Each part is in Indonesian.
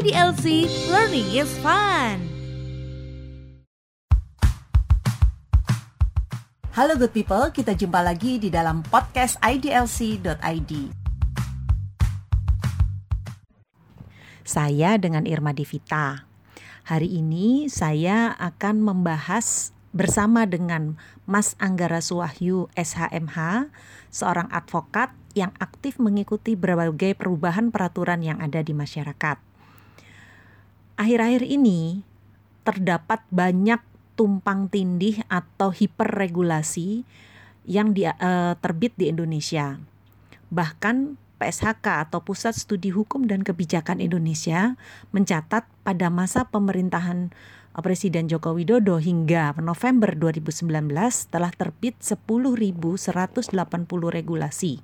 IDLC Learning is Fun. Halo good people, kita jumpa lagi di dalam podcast idlc.id. Saya dengan Irma Devita. Hari ini saya akan membahas bersama dengan Mas Anggara Suwahyu SHMH, seorang advokat yang aktif mengikuti berbagai perubahan peraturan yang ada di masyarakat. Akhir-akhir ini terdapat banyak tumpang tindih atau hiperregulasi yang di, uh, terbit di Indonesia. Bahkan PSHK atau Pusat Studi Hukum dan Kebijakan Indonesia mencatat pada masa pemerintahan Presiden Joko Widodo hingga November 2019 telah terbit 10.180 regulasi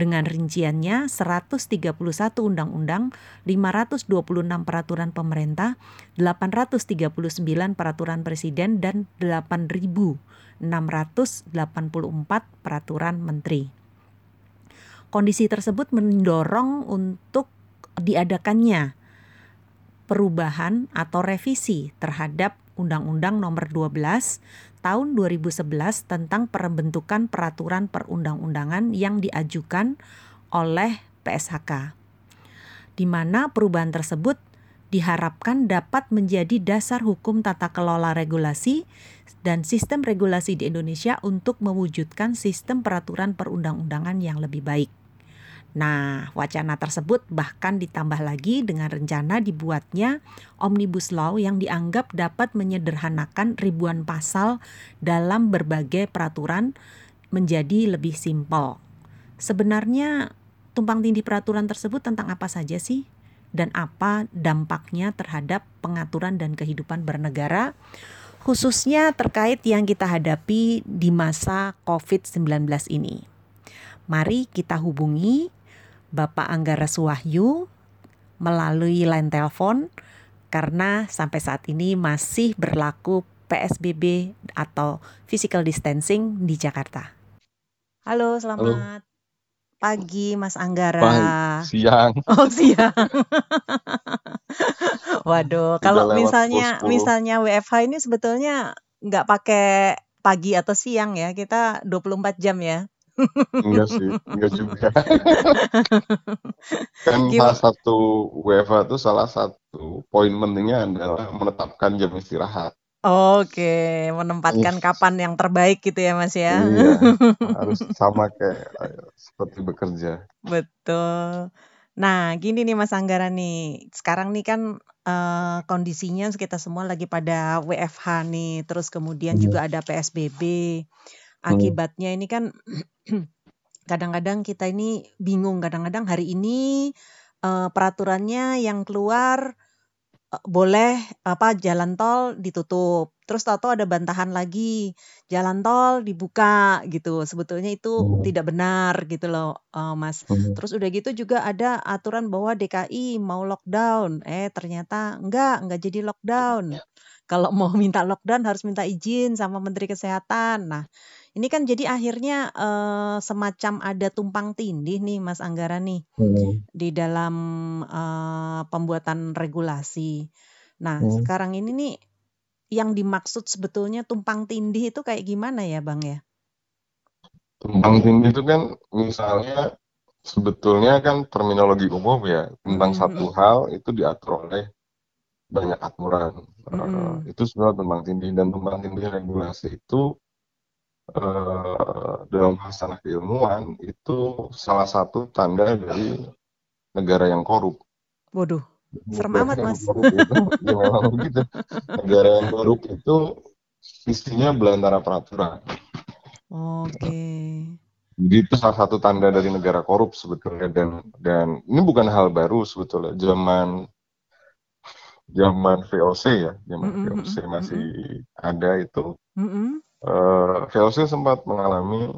dengan rinciannya 131 undang-undang, 526 peraturan pemerintah, 839 peraturan presiden dan 8.684 peraturan menteri. Kondisi tersebut mendorong untuk diadakannya perubahan atau revisi terhadap Undang-Undang Nomor 12 Tahun 2011 tentang pembentukan peraturan perundang-undangan yang diajukan oleh PSHK. Di mana perubahan tersebut diharapkan dapat menjadi dasar hukum tata kelola regulasi dan sistem regulasi di Indonesia untuk mewujudkan sistem peraturan perundang-undangan yang lebih baik. Nah, wacana tersebut bahkan ditambah lagi dengan rencana dibuatnya Omnibus Law yang dianggap dapat menyederhanakan ribuan pasal dalam berbagai peraturan menjadi lebih simpel. Sebenarnya tumpang tindih peraturan tersebut tentang apa saja sih? Dan apa dampaknya terhadap pengaturan dan kehidupan bernegara? Khususnya terkait yang kita hadapi di masa COVID-19 ini. Mari kita hubungi Bapak Anggara Suwahyu melalui line telepon karena sampai saat ini masih berlaku PSBB atau physical distancing di Jakarta. Halo, selamat Halo. pagi Mas Anggara. Pagi, siang. Oh, siang. Waduh, kalau misalnya 10 -10. misalnya WFH ini sebetulnya nggak pakai pagi atau siang ya, kita 24 jam ya. Enggak sih, enggak juga. kan salah satu WFA itu salah satu poin pentingnya adalah menetapkan jam istirahat. Oke, menempatkan yes. kapan yang terbaik gitu ya Mas ya. Iya, harus sama kayak seperti bekerja. Betul. Nah, gini nih Mas Anggara nih. Sekarang nih kan uh, kondisinya kita semua lagi pada WFH nih, terus kemudian hmm. juga ada PSBB. Hmm. Akibatnya ini kan kadang-kadang kita ini bingung, kadang-kadang hari ini uh, peraturannya yang keluar uh, boleh apa jalan tol ditutup. Terus tahu ada bantahan lagi, jalan tol dibuka gitu. Sebetulnya itu hmm. tidak benar gitu loh, uh, Mas. Hmm. Terus udah gitu juga ada aturan bahwa DKI mau lockdown. Eh ternyata enggak, enggak jadi lockdown. Kalau mau minta lockdown harus minta izin sama Menteri Kesehatan. Nah, ini kan jadi akhirnya uh, semacam ada tumpang tindih nih Mas Anggara nih hmm. di dalam uh, pembuatan regulasi. Nah, hmm. sekarang ini nih yang dimaksud sebetulnya tumpang tindih itu kayak gimana ya, Bang ya? Tumpang tindih itu kan misalnya sebetulnya kan terminologi umum ya tentang hmm. satu hal itu diatur oleh banyak aturan. Hmm. Uh, itu sebenarnya tumpang tindih dan tumpang tindih regulasi itu uh, dalam masalah keilmuan itu salah satu tanda dari negara yang korup. Waduh, serem amat mas. Itu, ya memang begitu. Negara yang korup itu isinya belantara peraturan. Oke. Okay. Jadi itu salah satu tanda dari negara korup sebetulnya dan dan ini bukan hal baru sebetulnya zaman zaman VOC ya zaman mm -hmm. VOC masih mm -hmm. ada itu mm -hmm uh, eh, VOC sempat mengalami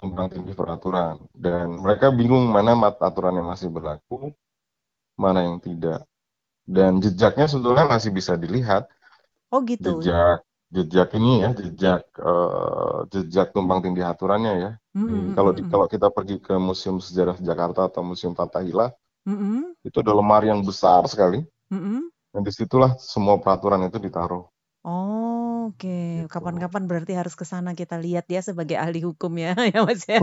tumpang tindih peraturan dan mereka bingung mana mata aturan yang masih berlaku, mana yang tidak. Dan jejaknya sebetulnya masih bisa dilihat. Oh gitu. Jejak jejak ini ya, jejak uh, jejak tumpang tindih aturannya ya. Mm-hmm. Kalau di, kalau kita pergi ke Museum Sejarah Jakarta atau Museum Fathahillah, mm-hmm. itu ada lemari yang besar sekali. Mm-mm. Dan di situlah semua peraturan itu ditaruh. Oh, oke. Gitu. Kapan-kapan berarti harus ke sana kita lihat ya sebagai ahli hukum ya, ya Mas ya.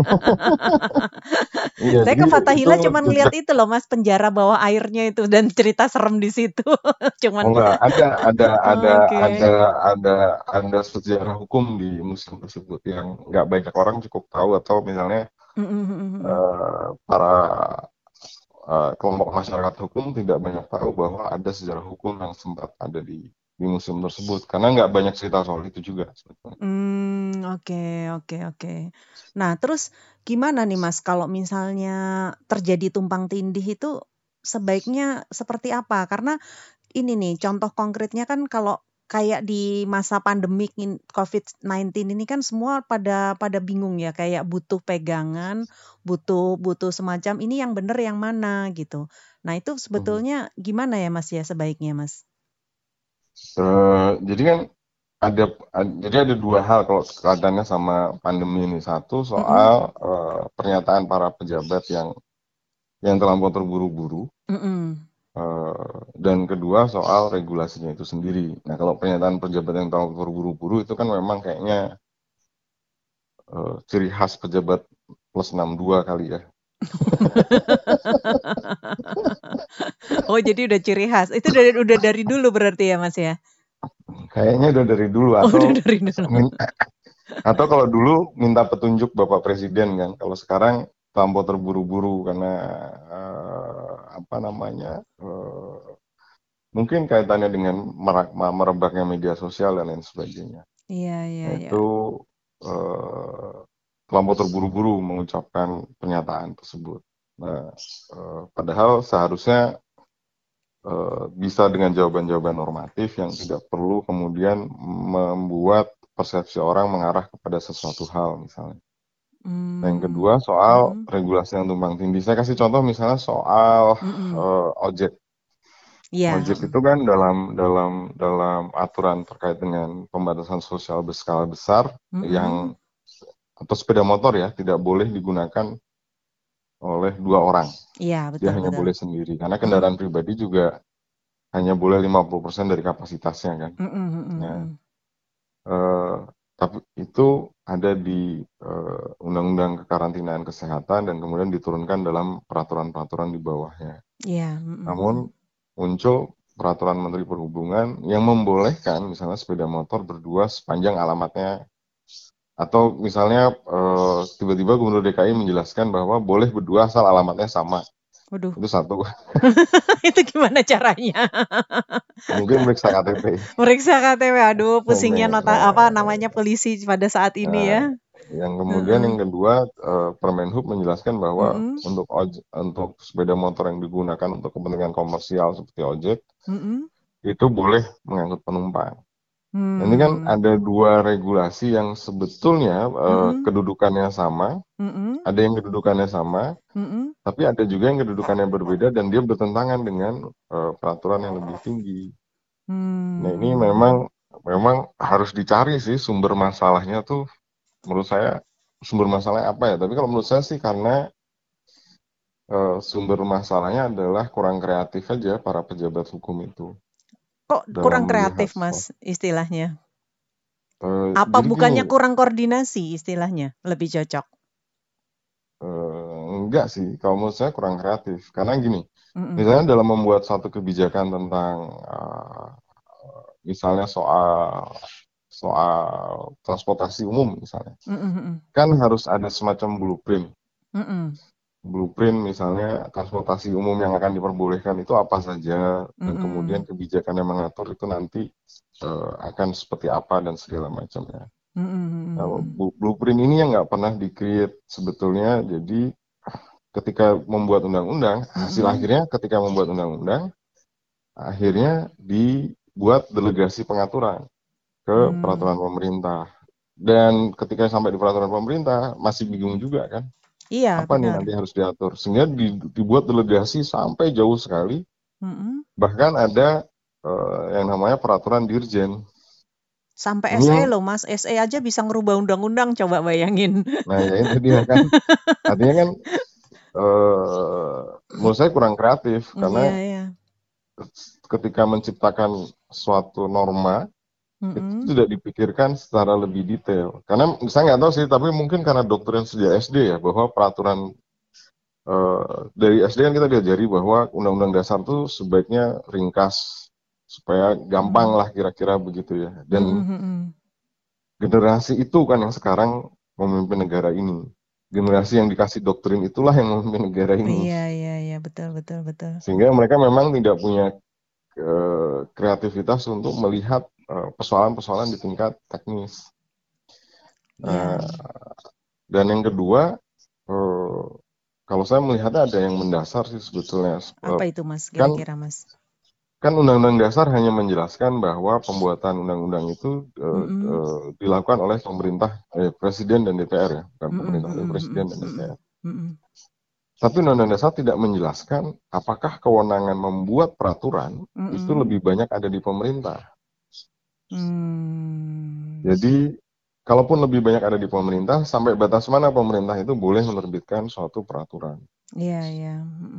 Iya, Saya ke cuman jejak lihat itu loh Mas penjara bawah airnya itu dan cerita serem di situ. Oh Cuman enggak, ada ada ada Oke. ada ada ada sejarah hukum di museum tersebut yang nggak banyak orang cukup tahu atau misalnya Mm, mm, mm, mm. eh, para eh, kelompok masyarakat hukum tidak banyak tahu bahwa ada sejarah hukum yang sempat ada di di museum tersebut karena nggak banyak cerita soal itu juga sebetulnya. Hmm, oke, oke, oke. Nah, terus gimana nih Mas kalau misalnya terjadi tumpang tindih itu sebaiknya seperti apa? Karena ini nih contoh konkretnya kan kalau kayak di masa pandemik in- COVID-19 ini kan semua pada pada bingung ya, kayak butuh pegangan, butuh butuh semacam ini yang benar yang mana gitu. Nah, itu Hmm. sebetulnya gimana ya Mas ya sebaiknya Mas? Eh, jadi kan ada ad- jadi ada dua hal kalau kaitannya sama pandemi ini. Satu soal eh, pernyataan para pejabat yang yang terlampau terburu-buru. Mm-mm. Eh, dan kedua soal regulasinya itu sendiri. Nah, kalau pernyataan pejabat yang terlalu terburu-buru itu kan memang kayaknya eh, ciri khas pejabat plus 62 kali ya. Oh, jadi udah ciri khas. Itu udah udah dari dulu berarti ya, Mas ya? Kayaknya udah dari dulu Oh, atau udah dari dulu. min- atau kalau dulu minta petunjuk Bapak Presiden kan. Kalau sekarang terlampau terburu-buru karena eh, apa namanya? eh, mungkin kaitannya dengan merak- merebaknya media sosial dan lain sebagainya. Iya, iya, Nah, iya. itu eh, terlampau terburu-buru mengucapkan pernyataan tersebut. Nah, eh, padahal seharusnya eh, bisa dengan jawaban-jawaban normatif yang tidak perlu kemudian membuat persepsi orang mengarah kepada sesuatu hal misalnya. Nah, yang Hmm. kedua soal Mm-mm. regulasi yang tumpang tindih. Saya kasih contoh misalnya soal Mm-mm. eh, ojek. Iya. Ojek itu kan dalam dalam dalam aturan terkait dengan pembatasan sosial berskala besar Mm-mm. yang atau sepeda motor ya tidak boleh digunakan oleh dua orang. Iya, Dia betul, hanya betul. boleh sendiri karena kendaraan pribadi juga hanya boleh 50% dari kapasitasnya kan. Nah, mm. eh, tapi itu ada di eh, Undang-Undang Kekarantinaan Kesehatan dan kemudian diturunkan dalam peraturan-peraturan di bawahnya. Iya, mm-mm, Namun muncul peraturan Menteri Perhubungan yang membolehkan misalnya sepeda motor berdua sepanjang alamatnya atau misalnya eh, tiba-tiba Gubernur DKI menjelaskan bahwa boleh berdua asal alamatnya sama. Waduh, Itu satu. itu gimana caranya? Mungkin meriksa KTP. Meriksa KTP, aduh pusingnya Nah, nota apa namanya polisi pada saat ini ya. Yang kemudian Heeh. yang kedua eh, Permenhub menjelaskan bahwa Mm-mm, untuk oj- untuk sepeda motor yang digunakan untuk kepentingan komersial seperti ojek mm-mm. itu boleh mengangkut penumpang. Nah, Ini kan Hmm, ada dua regulasi yang sebetulnya eh, mm-mm, kedudukannya sama, mm-mm, ada yang kedudukannya sama, mm-mm. tapi ada juga yang kedudukannya berbeda dan dia bertentangan dengan eh, peraturan yang lebih tinggi. Nah, ini Hmm. memang memang harus dicari sih sumber masalahnya tuh menurut saya sumber masalahnya apa ya? Tapi kalau menurut saya sih karena eh, sumber masalahnya adalah kurang kreatif aja para pejabat hukum itu Kok dalam kurang kreatif. Mas, istilahnya? Eh, Apa bukannya gini, kurang koordinasi istilahnya? Lebih cocok. eh, enggak sih, kalau menurut saya kurang kreatif. Karena gini, Mm-mm. misalnya dalam membuat satu kebijakan tentang eh, misalnya soal soal transportasi umum misalnya, mm-mm, kan harus ada semacam blueprint. mm-mm, Blueprint misalnya transportasi umum yang akan diperbolehkan itu apa saja dan mm-mm, kemudian kebijakan yang mengatur itu nanti eh, akan seperti apa dan segala macamnya. mm-mm, Nah, blueprint ini yang nggak pernah di-create sebetulnya. Jadi ketika membuat undang-undang, hasil Mm-mm. akhirnya ketika membuat undang-undang, akhirnya dibuat delegasi pengaturan ke Hmm. peraturan pemerintah. Dan ketika sampai di peraturan pemerintah, masih bingung juga kan, Iya, apa nih benar. nanti harus diatur. Sehingga di- dibuat delegasi sampai jauh sekali, Mm-mm. bahkan ada eh, yang namanya peraturan dirjen. Sampai SE loh, Mas. SE aja bisa ngerubah undang-undang, coba bayangin. nah ya itu dia kan, artinya kan eh menurut saya kurang kreatif Iya, karena iya. ketika menciptakan suatu norma mm -hmm. itu tidak dipikirkan secara lebih detail. Karena saya nggak tahu sih, tapi mungkin karena doktrin sejak SD ya bahwa peraturan uh, dari SD kan kita diajari bahwa undang-undang dasar itu sebaiknya ringkas supaya gampang lah kira-kira begitu ya. Dan mm -hmm. generasi itu kan yang sekarang memimpin negara ini. Generasi yang dikasih doktrin itulah yang memimpin negara ini. Iya iya iya betul betul betul. Sehingga mereka memang tidak punya uh, kreativitas untuk melihat Eh, persoalan-persoalan di tingkat teknis. Yeah. Uh, dan yang kedua, uh, kalau saya melihatnya ada yang mendasar sih sebetulnya. Apa itu mas? Kan kira-kira mas? Kan undang-undang dasar hanya menjelaskan bahwa pembuatan undang-undang itu mm -hmm. uh, dilakukan oleh pemerintah, eh, presiden dan DPR ya, bukan mm -hmm. pemerintah, oleh presiden dan DPR. Mm -hmm. Tapi undang-undang dasar tidak menjelaskan apakah kewenangan membuat peraturan mm -hmm. itu lebih banyak ada di pemerintah Hmm. Jadi kalaupun lebih banyak ada di pemerintah, sampai batas mana pemerintah itu boleh menerbitkan suatu peraturan. Iya, iya.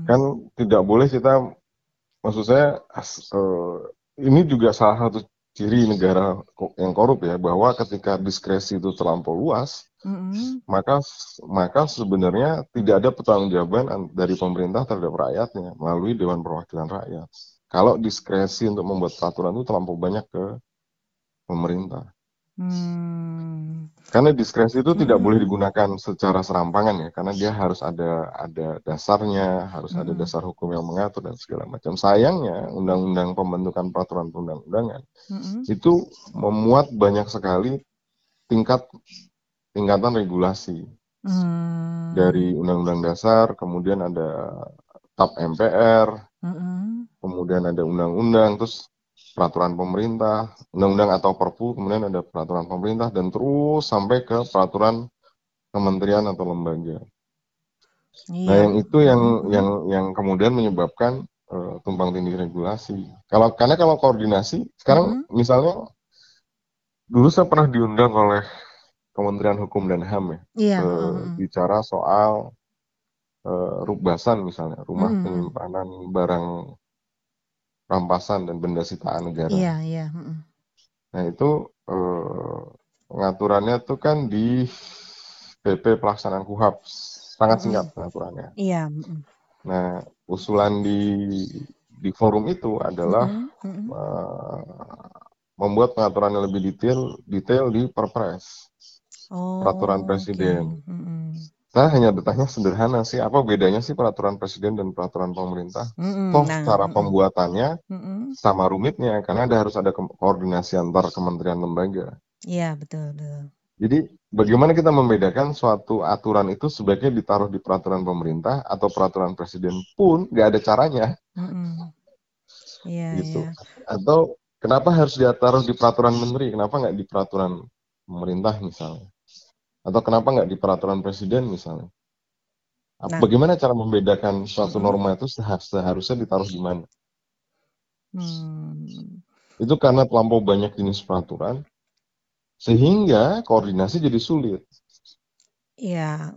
Kan tidak boleh kita, maksud saya, uh, ini juga salah satu ciri negara yang korup ya, bahwa ketika diskresi itu terlampau luas, mm-hmm. maka maka sebenarnya tidak ada pertanggungjawaban dari pemerintah terhadap rakyatnya melalui Dewan Perwakilan Rakyat. Kalau diskresi untuk membuat peraturan itu terlampau banyak ke pemerintah. Hmm. Karena diskresi itu hmm. tidak boleh digunakan secara serampangan ya, karena dia harus ada ada dasarnya, harus hmm. ada dasar hukum yang mengatur dan segala macam. Sayangnya undang-undang pembentukan peraturan perundang-undangan hmm. itu memuat banyak sekali tingkat tingkatan regulasi hmm. dari undang-undang dasar, kemudian ada TAP MPR, hmm. kemudian ada undang-undang, terus peraturan pemerintah, undang-undang atau perpu, kemudian ada peraturan pemerintah dan terus sampai ke peraturan kementerian atau lembaga. Iya. Nah, yang itu yang yang yang kemudian menyebabkan uh, tumpang tindih regulasi. Kalau karena kalau koordinasi sekarang mm-hmm. misalnya dulu saya pernah diundang oleh Kementerian Hukum dan HAM ya, yeah. uh, mm-hmm. bicara soal uh, rukbasan misalnya, rumah mm-hmm. penyimpanan barang rampasan dan benda sitaan negara. Iya, iya. Nah itu eh, pengaturannya tuh kan di PP pelaksanaan KUHAP sangat singkat pengaturannya. Iya. Nah usulan di di forum itu adalah mm -hmm. uh, membuat pengaturan yang lebih detail detail di Perpres oh, peraturan presiden. Okay. Mm -hmm. Saya hanya bertanya sederhana sih, apa bedanya sih peraturan presiden dan peraturan pemerintah? Mm-hmm, Toh nah, cara pembuatannya mm-hmm. sama rumitnya, karena ada harus ada koordinasi antar kementerian lembaga. Iya betul betul. Jadi bagaimana kita membedakan suatu aturan itu sebaiknya ditaruh di peraturan pemerintah atau peraturan presiden pun nggak ada caranya. Mm-hmm. Iya, gitu. Iya. Atau kenapa harus ditaruh di peraturan menteri? Kenapa nggak di peraturan pemerintah misalnya? Atau kenapa nggak di peraturan presiden misalnya? Nah. Bagaimana cara membedakan suatu hmm. norma itu seharusnya ditaruh di mana? Hmm. Itu karena terlampau banyak jenis peraturan, sehingga koordinasi jadi sulit. Iya,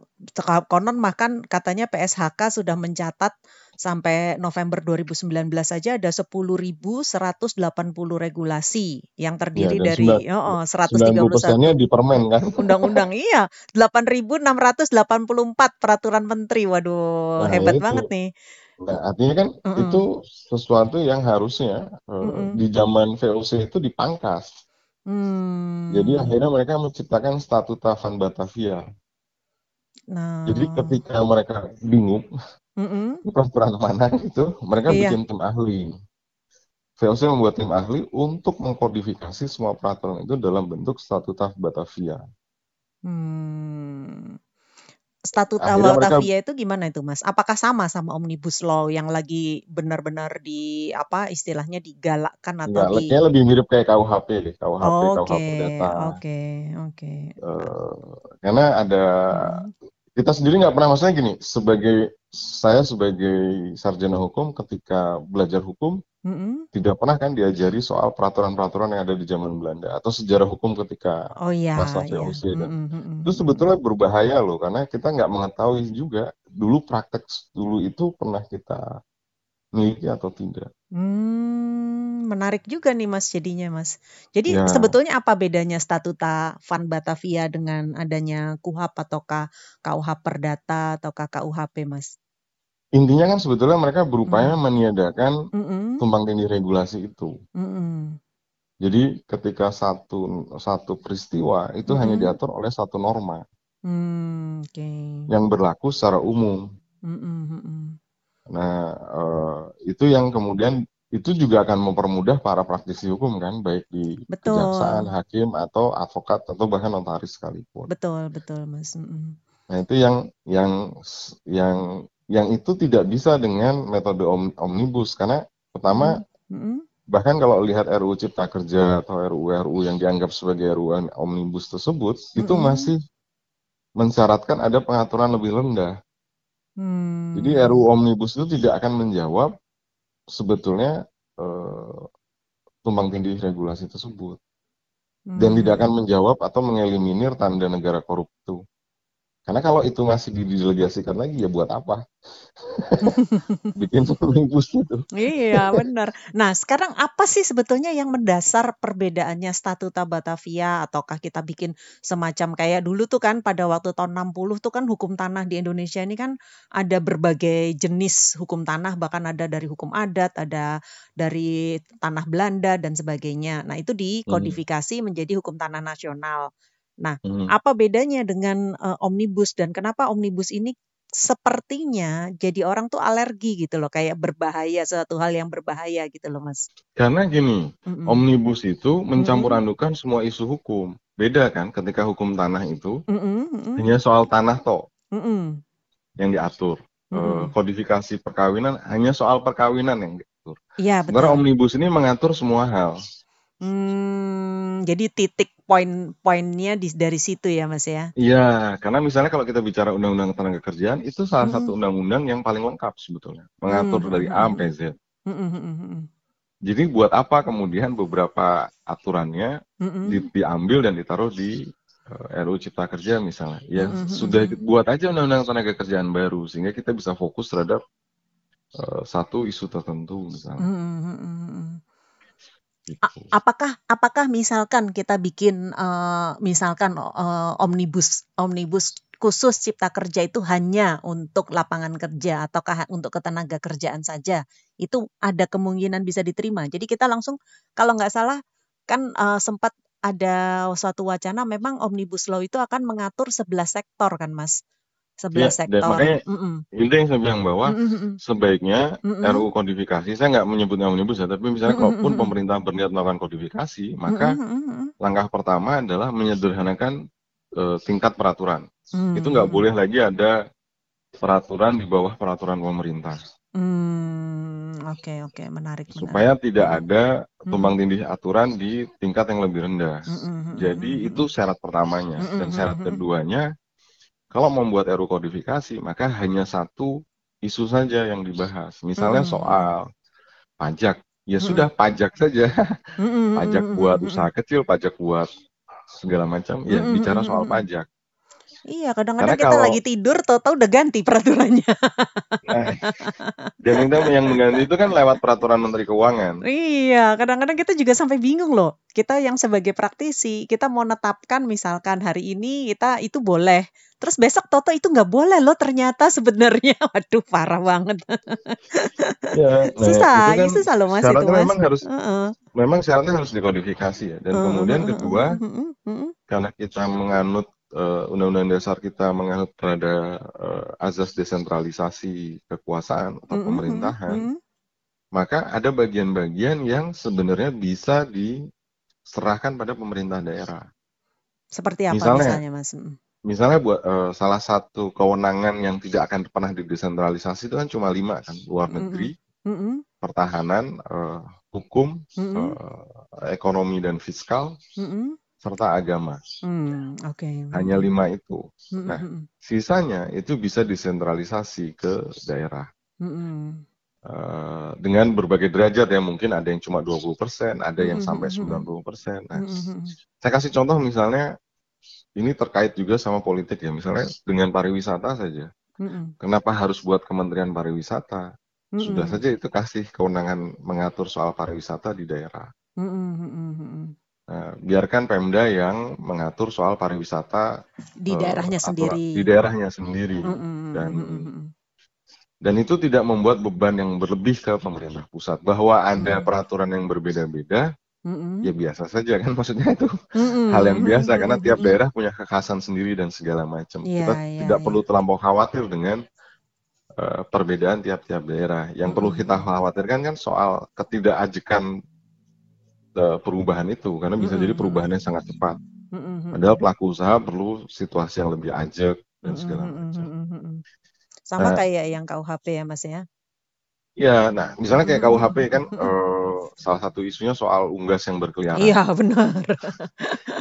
konon makan katanya PSHK sudah mencatat sampai November 2019 saja ada 10.180 regulasi yang terdiri ya, dari oh, 131 persennya di permen kan. Undang-undang iya, 8.684 peraturan menteri. Waduh, nah, hebat itu. banget nih. Nah, artinya kan mm -mm. itu sesuatu yang harusnya mm -mm. di zaman VOC itu dipangkas. Hmm. Jadi akhirnya mereka menciptakan statuta Van Batavia Nah. Jadi ketika mereka bingung, mm-hmm. peraturan mana itu, mereka iya. bikin tim ahli. VOC membuat tim ahli untuk mengkodifikasi semua peraturan itu dalam bentuk statuta Batavia. Hmm. Statuta Akhirnya Batavia mereka, itu gimana itu, Mas? Apakah sama sama Omnibus Law yang lagi benar-benar di apa istilahnya digalakkan atau di lebih mirip kayak KUHP deh, KUHP, oh, KUHP okay, data. Oke, okay, oke. Okay. Uh, karena ada hmm kita sendiri nggak pernah maksudnya gini sebagai saya sebagai sarjana hukum ketika belajar hukum mm-hmm. tidak pernah kan diajari soal peraturan-peraturan yang ada di zaman Belanda atau sejarah hukum ketika oh, iya, masa VOC iya. dan mm-hmm. itu sebetulnya berbahaya loh karena kita nggak mengetahui juga dulu praktek dulu itu pernah kita miliki atau tidak. Hmm, menarik juga nih Mas jadinya Mas. Jadi Ya, sebetulnya apa bedanya statuta Van Batavia dengan adanya KUHP ataukah KUH Perdata ataukah KUHP Mas? intinya kan sebetulnya mereka berupaya Mm. meniadakan Mm-mm. tumpang tindih regulasi itu. Mm-mm. Jadi ketika satu satu peristiwa itu hanya Mm-mm. diatur oleh satu norma Hmm, oke. yang berlaku secara umum. Mm-mm. Nah, eh, itu yang kemudian itu juga akan mempermudah para praktisi hukum kan, baik di kejaksaan, Betul. hakim atau advokat atau bahkan notaris sekalipun. Betul, betul Mas. Nah, itu yang yang yang yang itu tidak bisa dengan metode om- omnibus karena pertama Mm-mm. bahkan kalau lihat RUU Cipta Kerja atau RUU-RUU yang dianggap sebagai RUU omnibus tersebut itu Mm-mm. masih mensyaratkan ada pengaturan lebih rendah. Jadi Hmm. RUU omnibus itu tidak akan menjawab sebetulnya eh, tumpang tindih regulasi tersebut dan tidak Hmm. akan menjawab atau mengeliminir tanda negara korup itu. Karena kalau itu masih didelegasikan lagi ya buat apa? Bikin omnibus itu. Iya, benar. Nah, sekarang apa sih sebetulnya yang mendasar perbedaannya statuta Batavia ataukah kita bikin semacam kayak dulu tuh kan pada waktu tahun 60 tuh kan hukum tanah di Indonesia ini kan ada berbagai jenis hukum tanah bahkan ada dari hukum adat, ada dari tanah Belanda dan sebagainya. Nah, itu Hmm. dikodifikasi menjadi hukum tanah nasional. Nah, Hmm. apa bedanya dengan eh, omnibus dan kenapa omnibus ini sepertinya jadi orang tuh alergi gitu loh, kayak berbahaya, suatu hal yang berbahaya gitu loh, Mas. Karena gini, Mm-mm. omnibus itu mencampur adukan semua isu hukum. Beda kan ketika hukum tanah itu Mm-mm, mm-mm, hanya soal tanah toh mm-mm, yang diatur. Mm-mm. kodifikasi perkawinan hanya soal perkawinan yang diatur. Iya, Sementara betul. omnibus ini mengatur semua hal. Hmm, jadi titik poin-poinnya di dari situ ya, Mas ya. Iya, karena misalnya kalau kita bicara undang-undang tenaga kerjaan itu salah Mm-mm. satu undang-undang yang paling lengkap sebetulnya, mengatur dari A sampai Z. mm-mm, mm-mm, Jadi buat apa kemudian beberapa aturannya mm-mm, di- diambil dan ditaruh di eh, RUU Cipta Kerja misalnya? Ya mm-mm, sudah buat aja undang-undang tenaga kerjaan baru sehingga kita bisa fokus terhadap eh, satu isu tertentu misalnya. A- apakah apakah misalkan kita bikin eh, misalkan eh, omnibus omnibus khusus cipta kerja itu hanya untuk lapangan kerja ataukah untuk ketenaga kerjaan saja itu ada kemungkinan bisa diterima? Jadi kita langsung kalau nggak salah kan eh, sempat ada suatu wacana memang omnibus law itu akan mengatur 11 sektor kan mas 11 Ya, dan sektor. makanya Mm-mm. itu yang saya bilang bahwa Mm-mm, mm-mm, sebaiknya mm-mm, RUU kodifikasi, saya nggak menyebutnya omnibus ya, tapi misalnya mm-mm, kalaupun mm-mm, pemerintah berniat melakukan kodifikasi, maka mm-mm, mm-mm, langkah pertama adalah menyederhanakan eh, tingkat peraturan. Itu mm-mm, nggak mm-mm. boleh lagi ada peraturan di bawah peraturan pemerintah, Hmm, oke oke. Menarik menarik. supaya tidak Mm-mm, ada mm-mm, tumpang tindih aturan di tingkat yang lebih rendah. mm-mm, Jadi mm-mm, itu syarat pertamanya, mm-mm, dan syarat keduanya, kalau membuat RUU kodifikasi, maka hanya satu isu saja yang dibahas. Misalnya mm-mm, soal pajak, ya mm-mm, sudah pajak saja, mm-mm, pajak mm-mm, buat mm-mm, usaha kecil, pajak buat segala macam, ya bicara soal pajak. Iya, Karena kadang-kadang kita kalau lagi tidur, tahu-tahu udah ganti peraturannya. nah, dan kita yang mengganti itu kan lewat peraturan Menteri Keuangan. Iya, kadang-kadang kita juga sampai bingung loh. Kita yang sebagai praktisi, kita mau netapkan misalkan hari ini kita itu boleh. Terus besok Toto itu nggak boleh loh ternyata sebenarnya. Waduh, parah banget. Ya, nah itu Susah, kan ya susah loh Mas itu Mas. memang harus Heeh. memang syaratnya harus dikodifikasi ya. Dan Heeh, kemudian heeh, kedua, heeh, heeh, heeh. karena kita menganut eh, undang-undang dasar kita menganut pada eh, azas desentralisasi kekuasaan atau Mm-mm, pemerintahan, mm-mm. maka ada bagian-bagian yang sebenarnya bisa diserahkan pada pemerintah daerah. Seperti apa Misalnya, misalnya Mas? Mm. misalnya buat eh, salah satu kewenangan yang tidak akan pernah didesentralisasi itu kan cuma lima kan, luar negeri, mm-mm, pertahanan, eh, hukum, mm-mm, eh, ekonomi dan fiskal, mm-mm. Serta agama. Hmm, oke. Hanya lima itu. mm-mm, Nah, mm-mm, sisanya itu bisa disentralisasi ke daerah. mm-mm, Eh, dengan berbagai derajat ya, mungkin ada yang cuma 20%, ada yang mm-mm, sampai mm-mm, 90%. Nah, mm-mm, saya kasih contoh misalnya, ini terkait juga sama politik ya, misalnya dengan pariwisata saja. Kenapa harus buat Kementerian Pariwisata? sudah saja itu kasih kewenangan mengatur soal pariwisata di daerah. Nah, biarkan Pemda yang mengatur soal pariwisata Di eh, daerahnya aturan- sendiri. di daerahnya sendiri. Mm-mm, Dan mm-mm, mm-mm. dan itu tidak membuat beban yang berlebih ke pemerintah pusat bahwa ada Hmm. peraturan yang berbeda-beda Mm-mm. ya biasa saja kan maksudnya itu Mm-mm, hal yang biasa mm-mm, karena tiap daerah punya kekhasan sendiri dan segala macam. Iya, Kita iya, tidak iya. perlu terlampau khawatir dengan eh, perbedaan tiap-tiap daerah. Yang perlu Mm-mm. kita khawatirkan kan soal ketidakajekan eh, perubahan itu karena bisa Mm-mm, jadi perubahannya sangat cepat. Mm-mm. Padahal pelaku usaha perlu situasi yang lebih ajak dan segala macam. mm-mm. Sama Nah, kayak yang KUHP ya Mas ya. Ya, nah misalnya kayak KUHP kan mm-mm. Salah satu isunya soal unggas yang berkeliaran. Iya benar.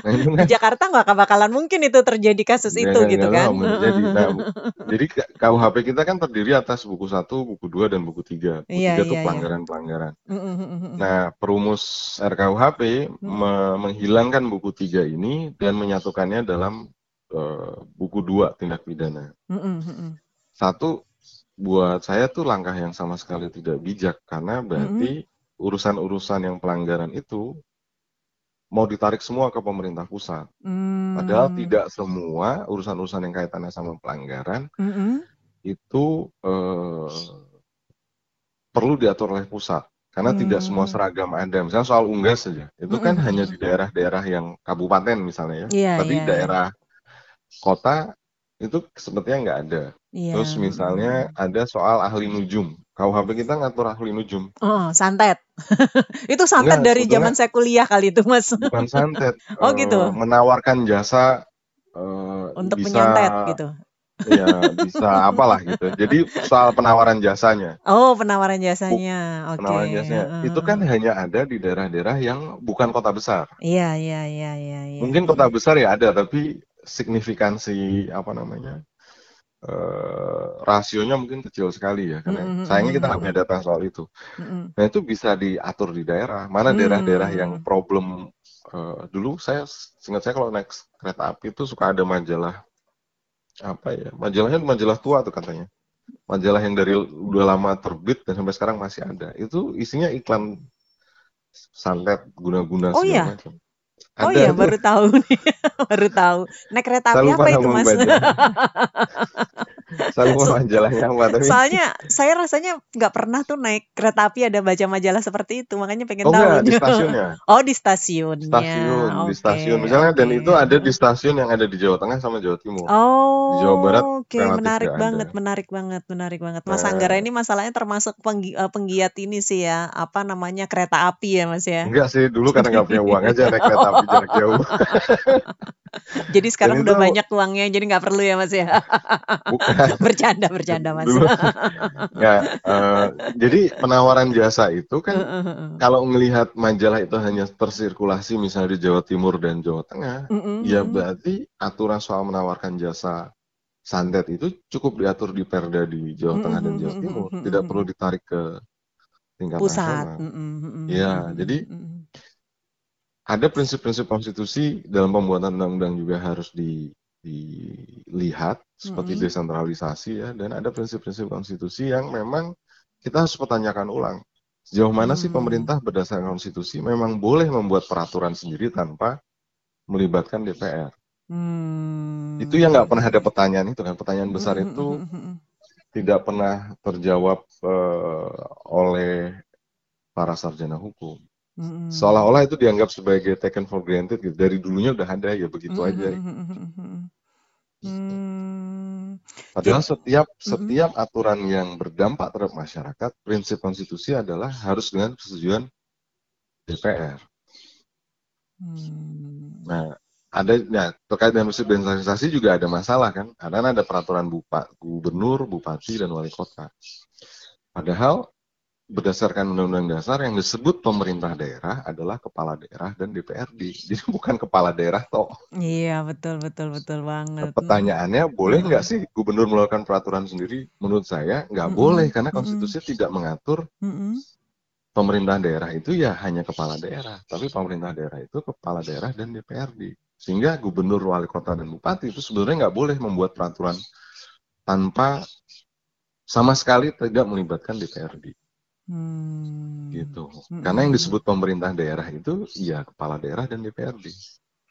Nah itu Di Jakarta nggak bakalan mungkin itu terjadi kasus nggak itu nggak gitu nggak kan. menjadi. Nah, jadi KUHP kita kan terdiri atas buku satu, buku dua, dan buku tiga. Buku Iya tiga itu iya iya. pelanggaran-pelanggaran. Mm-mm, Nah, perumus RKUHP me- menghilangkan buku tiga ini dan menyatukannya dalam eh, buku dua tindak pidana. Satu, buat saya tuh langkah yang sama sekali tidak bijak karena berarti urusan-urusan yang pelanggaran itu mau ditarik semua ke pemerintah pusat. Padahal Mm. tidak semua urusan-urusan yang kaitannya sama pelanggaran Mm-mm. itu eh, perlu diatur oleh pusat. Karena tidak semua Mm. seragam ada. Misalnya soal unggas saja, itu kan Mm-mm, hanya di daerah-daerah yang kabupaten misalnya ya. Iya Tapi iya. daerah kota itu sepertinya nggak ada. Iya. Terus misalnya ada soal ahli nujum. KUHP kita ngatur ahli nujum. Oh, santet. Itu santet Enggak, dari zaman saya kuliah kali itu, Mas. bukan santet. Oh gitu. menawarkan jasa eh, Untuk bisa menyantet gitu. ya bisa apalah gitu. Jadi soal penawaran jasanya. Oh, penawaran jasanya. Oke. penawaran jasanya itu kan hanya ada di daerah-daerah yang bukan kota besar. Iya, iya, iya, iya, iya. Mungkin kota besar ya ada, tapi signifikansi apa namanya eh, rasionya mungkin kecil sekali ya. Karena Mm-mm, sayangnya kita nggak punya data soal itu. mm-mm. Nah itu bisa diatur di daerah. Mana daerah-daerah yang Hmm. problem eh, dulu saya singkat saya kalau naik kereta api itu suka ada majalah apa ya majalahnya majalah tua tuh katanya majalah yang dari udah lama terbit dan sampai sekarang masih ada itu isinya iklan santet guna-guna Oh segala iya. macam Oh ada iya, itu baru tahu nih. baru tahu. Naik kereta api apa itu, Mas? majalah saya lupa majalahnya apa tapi Soalnya saya rasanya nggak pernah tuh naik kereta api ada baca majalah seperti itu, makanya pengen oh tahu. enggak di stasiunnya Oh, di stasiunnya. stasiun di Oke, stasiun misalnya dan oke. itu ada di stasiun yang ada di Jawa Tengah sama Jawa Timur di Jawa Barat Oh, oke, relatif menarik nggak ada banget, menarik banget, menarik banget. Mas nah Anggara ini masalahnya termasuk penggi- eh, penggiat ini sih ya, apa namanya kereta api ya, Mas ya. enggak sih dulu karena nggak punya uang aja naik kereta api jarak jauh Jadi dan sekarang itu udah banyak uangnya, jadi nggak perlu ya, Mas ya. bukan bercanda, bercanda, Mas. ya eh, jadi penawaran jasa itu kan Heeh, heeh. kalau melihat majalah itu hanya tersirkulasi misalnya di Jawa Timur dan Jawa Tengah Mm-mm, ya mm-mm. berarti aturan soal menawarkan jasa santet itu cukup diatur di Perda di Jawa Tengah dan Jawa Timur tidak perlu ditarik ke tingkat Pusat. nasional ya jadi ada prinsip-prinsip konstitusi dalam pembuatan undang-undang juga harus di- dilihat seperti Mm-mm. desentralisasi ya dan ada prinsip-prinsip konstitusi yang memang kita harus pertanyakan ulang sejauh mana sih Hmm. pemerintah berdasarkan konstitusi memang boleh membuat peraturan sendiri tanpa melibatkan DPR Hmm. itu yang nggak pernah ada pertanyaan itu kan pertanyaan besar Mm-mm, itu tidak pernah terjawab eh, oleh para sarjana hukum mm-mm. seolah-olah itu dianggap sebagai taken for granted gitu dari dulunya udah ada ya begitu Mm-mm, aja mm-mm, mm-mm. Hmm. Padahal setiap setiap aturan yang berdampak terhadap masyarakat, prinsip konstitusi adalah harus dengan persetujuan DPR. Hmm. Nah, ada ya, terkait dengan prinsip desentralisasi juga ada masalah kan? Karena ada peraturan bupa, gubernur, bupati, dan wali kota. Padahal berdasarkan undang-undang dasar yang disebut pemerintah daerah adalah kepala daerah dan DPRD. Jadi bukan kepala daerah toh. Iya betul betul betul Nah, banget. pertanyaannya boleh nggak sih gubernur mengeluarkan peraturan sendiri? Menurut saya nggak Mm-mm, boleh karena konstitusi tidak mengatur mm-mm. pemerintah daerah itu ya hanya kepala daerah, tapi pemerintah daerah itu kepala daerah dan DPRD. Sehingga gubernur, wali kota, dan bupati itu sebenarnya nggak boleh membuat peraturan tanpa sama sekali tidak melibatkan DPRD. Hmm. Gitu. Mm-mm. Karena yang disebut pemerintah daerah itu ya kepala daerah dan DPRD.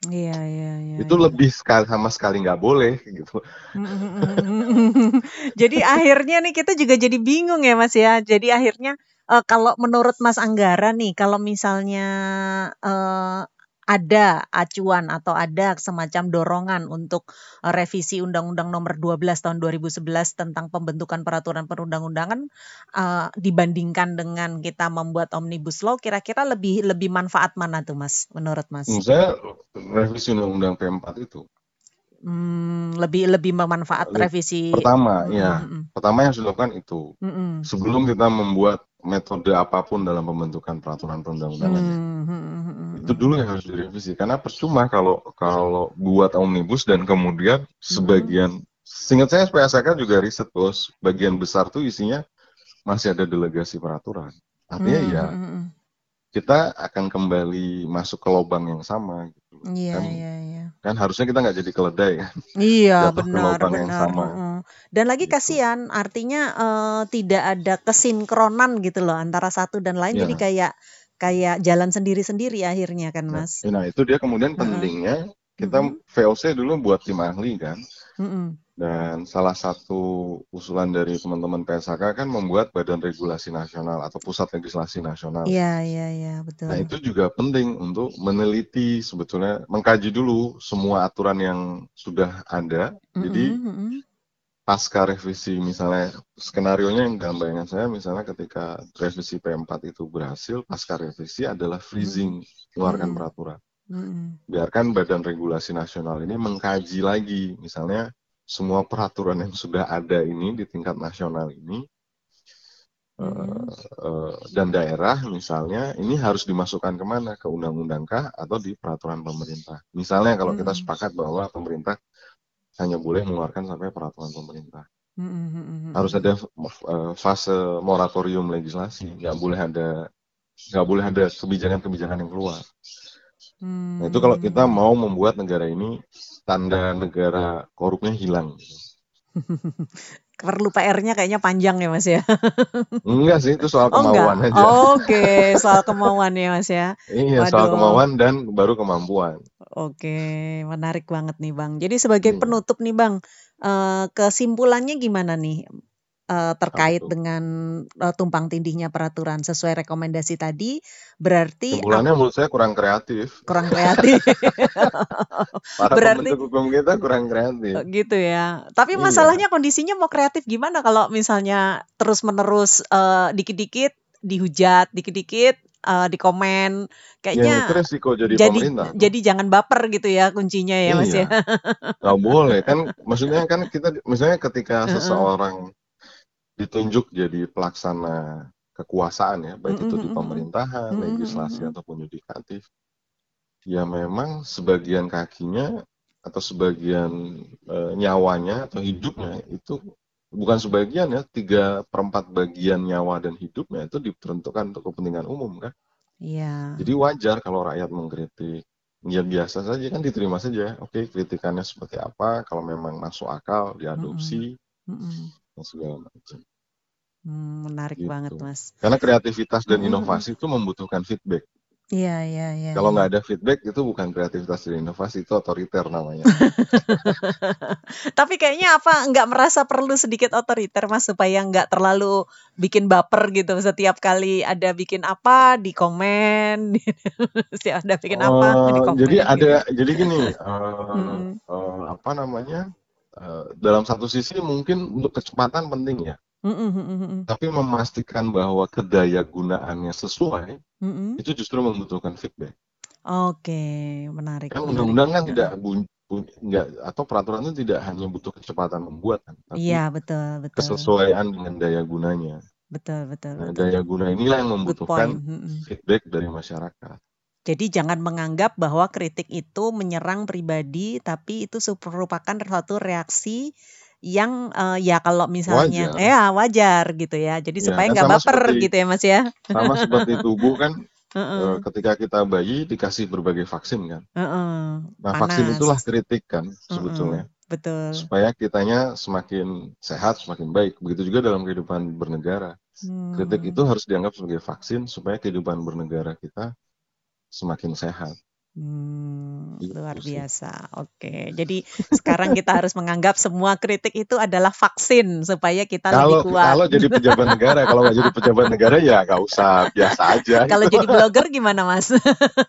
Iya, iya, iya. itu iya. lebih sekali sama sekali nggak boleh gitu. Jadi akhirnya nih kita juga jadi bingung ya Mas ya. Jadi akhirnya eh, kalau menurut Mas Anggara nih, kalau misalnya eh, ada acuan atau ada semacam dorongan untuk eh, revisi Undang-Undang Nomor 12 Tahun 2011 tentang pembentukan peraturan perundang-undangan eh, dibandingkan dengan kita membuat omnibus law, kira-kira lebih lebih manfaat mana tuh Mas? Menurut Mas? Menurut saya revisi undang-undang P4 itu Hmm, lebih lebih memanfaat revisi. pertama Mm, ya mm, mm, pertama yang dilakukan itu mm, mm. sebelum kita membuat metode apa pun dalam pembentukan peraturan perundang-undangan ya. Hmm, hmm, hmm, hmm, itu dulu yang harus direvisi karena percuma kalau kalau buat omnibus dan kemudian sebagian seingat saya SPSK juga riset bos bagian besar tuh isinya masih ada delegasi peraturan artinya Hmm, ya hmm, hmm. kita akan kembali masuk ke lubang yang sama gitu Iya, kan iya, iya. kan harusnya kita nggak jadi keledai kan Iya, jatuh ke benar, lubang yang benar. sama mm-mm. Dan lagi gitu kasihan, artinya eh, tidak ada kesinkronan gitu loh antara satu dan lain. Jadi ya kayak kayak jalan sendiri-sendiri akhirnya kan, nah, Mas. nah itu dia kemudian pentingnya kita Mm-mm, VOC dulu buat tim ahli kan mm-mm. Dan salah satu usulan dari teman-teman PSHK kan membuat Badan Regulasi Nasional atau Pusat Legislasi Nasional. Iya, iya, iya, Nah, betul. itu juga penting untuk meneliti sebetulnya, mengkaji dulu semua aturan yang sudah ada. Jadi, Mm-mm, mm-mm, pasca revisi misalnya, skenario-nya yang dalam bayangan saya misalnya ketika revisi P4 itu berhasil, pasca revisi adalah freezing mengeluarkan mm-mm, peraturan. mm-mm, Biarkan Badan Regulasi Nasional ini mengkaji lagi, misalnya semua peraturan yang sudah ada ini di tingkat nasional ini eh, eh, dan daerah misalnya ini harus dimasukkan ke mana? Ke undang-undang kah? Atau di peraturan pemerintah? Misalnya kalau kita Mm-mm, sepakat bahwa pemerintah hanya boleh mengeluarkan sampai peraturan pemerintah mm-mm, harus ada eh, fase moratorium legislasi nggak boleh ada nggak boleh ada kebijakan-kebijakan yang keluar nah itu kalau kita Hmm. mau membuat negara ini tanda negara korupnya hilang Perlu PR-nya kayaknya panjang ya Mas ya. enggak sih itu soal Oh enggak. kemauan aja Oke, soal kemauan ya Mas ya. Iya, soal Waduh. kemauan dan baru kemampuan. Oke, menarik banget nih Bang. Jadi sebagai Iya. penutup nih Bang, eh, kesimpulannya gimana nih eh, terkait tuh? dengan eh, tumpang tindihnya peraturan sesuai rekomendasi tadi? Berarti Kesimpulannya menurut saya kurang kreatif. kurang kreatif Para Berarti- hukum kita kurang kreatif. gitu ya. Tapi Iya. masalahnya kondisinya mau kreatif gimana kalau misalnya terus-menerus eh, dikit-dikit dihujat, dikit-dikit eh, dikomen, Yang kayaknya itu resiko jadi, jadi pemerintah. jadi jangan baper gitu ya kuncinya ya Mas ya. Iya, nggak boleh kan. Maksudnya kan kita, misalnya ketika seseorang ditunjuk jadi pelaksana kekuasaan ya, baik itu di pemerintahan, Mm-mm, legislasi ataupun yudikatif, ya memang sebagian kakinya atau sebagian eh, nyawanya atau hidupnya itu bukan sebagian ya, tiga perempat bagian nyawa dan hidupnya itu diperuntukkan untuk kepentingan umum kan. Iya. Jadi wajar kalau rakyat mengkritik. Ya biasa saja kan diterima saja. Oke, kritikannya seperti apa? Kalau memang masuk akal, diadopsi Mm-mm. dan segala macam. Hmm, menarik Gitu. banget Mas. Karena kreativitas dan inovasi itu membutuhkan feedback. Iya iya iya. Kalau iya. nggak ada feedback itu bukan kreativitas dan inovasi, itu otoriter namanya. Tapi kayaknya apa nggak merasa perlu sedikit otoriter mas supaya nggak terlalu bikin baper gitu setiap kali ada bikin apa di komen, setiap ada bikin apa Eh, di komen. jadi gitu. ada, jadi gini, Mm-mm. eh, apa namanya? eh, dalam satu sisi mungkin untuk kecepatan penting ya, Mm-mm, mm-mm, mm-mm, tapi memastikan bahwa kedaya gunaannya sesuai mm-mm. itu justru membutuhkan feedback. Oke, menarik. Kan undang-undang kan tidak bun, bun- nggak atau peraturan itu tidak hanya butuh kecepatan membuat kan, tapi Iya betul betul kesesuaian dengan daya gunanya. betul betul Nah, betul. daya guna inilah yang membutuhkan feedback dari masyarakat. Jadi jangan menganggap bahwa kritik itu menyerang pribadi, tapi itu merupakan suatu reaksi yang eh, ya kalau misalnya Wajar. ya wajar gitu ya. Jadi Ya, supaya kan nggak baper seperti- gitu ya Mas ya. Sama seperti tubuh kan, Heeh, eh, ketika kita bayi dikasih berbagai vaksin kan. heeh. Nah, vaksin Panas. itulah kritik kan sebetulnya. betul. Supaya kitanya semakin sehat, semakin baik. Begitu juga dalam kehidupan bernegara. Hmm. Kritik itu harus dianggap sebagai vaksin supaya kehidupan bernegara kita semakin sehat. Hmm, gitu luar biasa. Oke, jadi sekarang kita harus menganggap semua kritik itu adalah vaksin supaya kita kalau, lebih kuat. Kalau jadi pejabat negara, kalau nggak jadi pejabat negara ya nggak usah, biasa aja. Kalau gitu. jadi blogger gimana, Mas?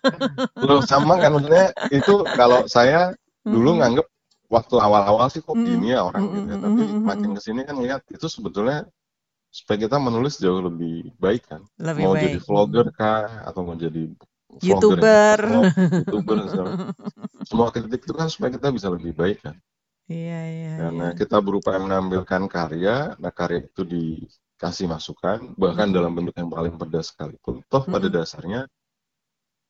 Lo sama kan maksudnya itu kalau saya dulu hmm. nganggep waktu awal-awal sih kok hmm. gini ya orang gitu ya. Tapi makin ke sini kan lihat itu sebetulnya supaya kita menulis jauh lebih baik kan. Lebih mau baik. jadi vlogger kah atau mau jadi youtuber youtuber semua kritik itu kan supaya kita bisa lebih baik kan iya iya karena iya. kita berupaya menampilkan karya nah karya itu dikasih masukan bahkan hmm. dalam bentuk yang paling pedas sekalipun toh pada hmm. dasarnya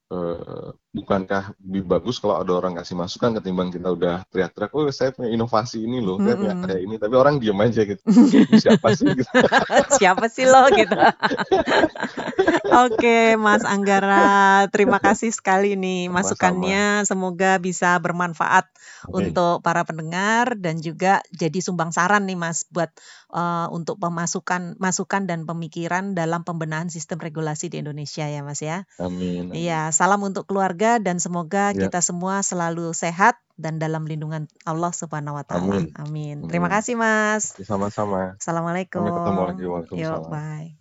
uh, bukankah lebih bagus kalau ada orang kasih masukan ketimbang kita udah teriak-teriak, oh saya punya inovasi ini loh, saya punya karya ini, tapi orang diem aja gitu. Siapa sih? Gitu. Siapa sih lo gitu? Oke, Mas Anggara, terima kasih sekali nih masukannya. Semoga bisa bermanfaat okay. untuk para pendengar dan juga jadi sumbang saran nih Mas buat uh, untuk pemasukan masukan dan pemikiran dalam pembenahan sistem regulasi di Indonesia ya Mas ya. Amin. Iya, salam untuk keluarga dan semoga ya. kita semua selalu sehat dan dalam lindungan Allah Subhanahu wa taala. Amin. Amin. Terima kasih Mas. Sama-sama. Assalamualaikum. Sampai ketemu lagi. Waalaikumsalam. Yo, bye.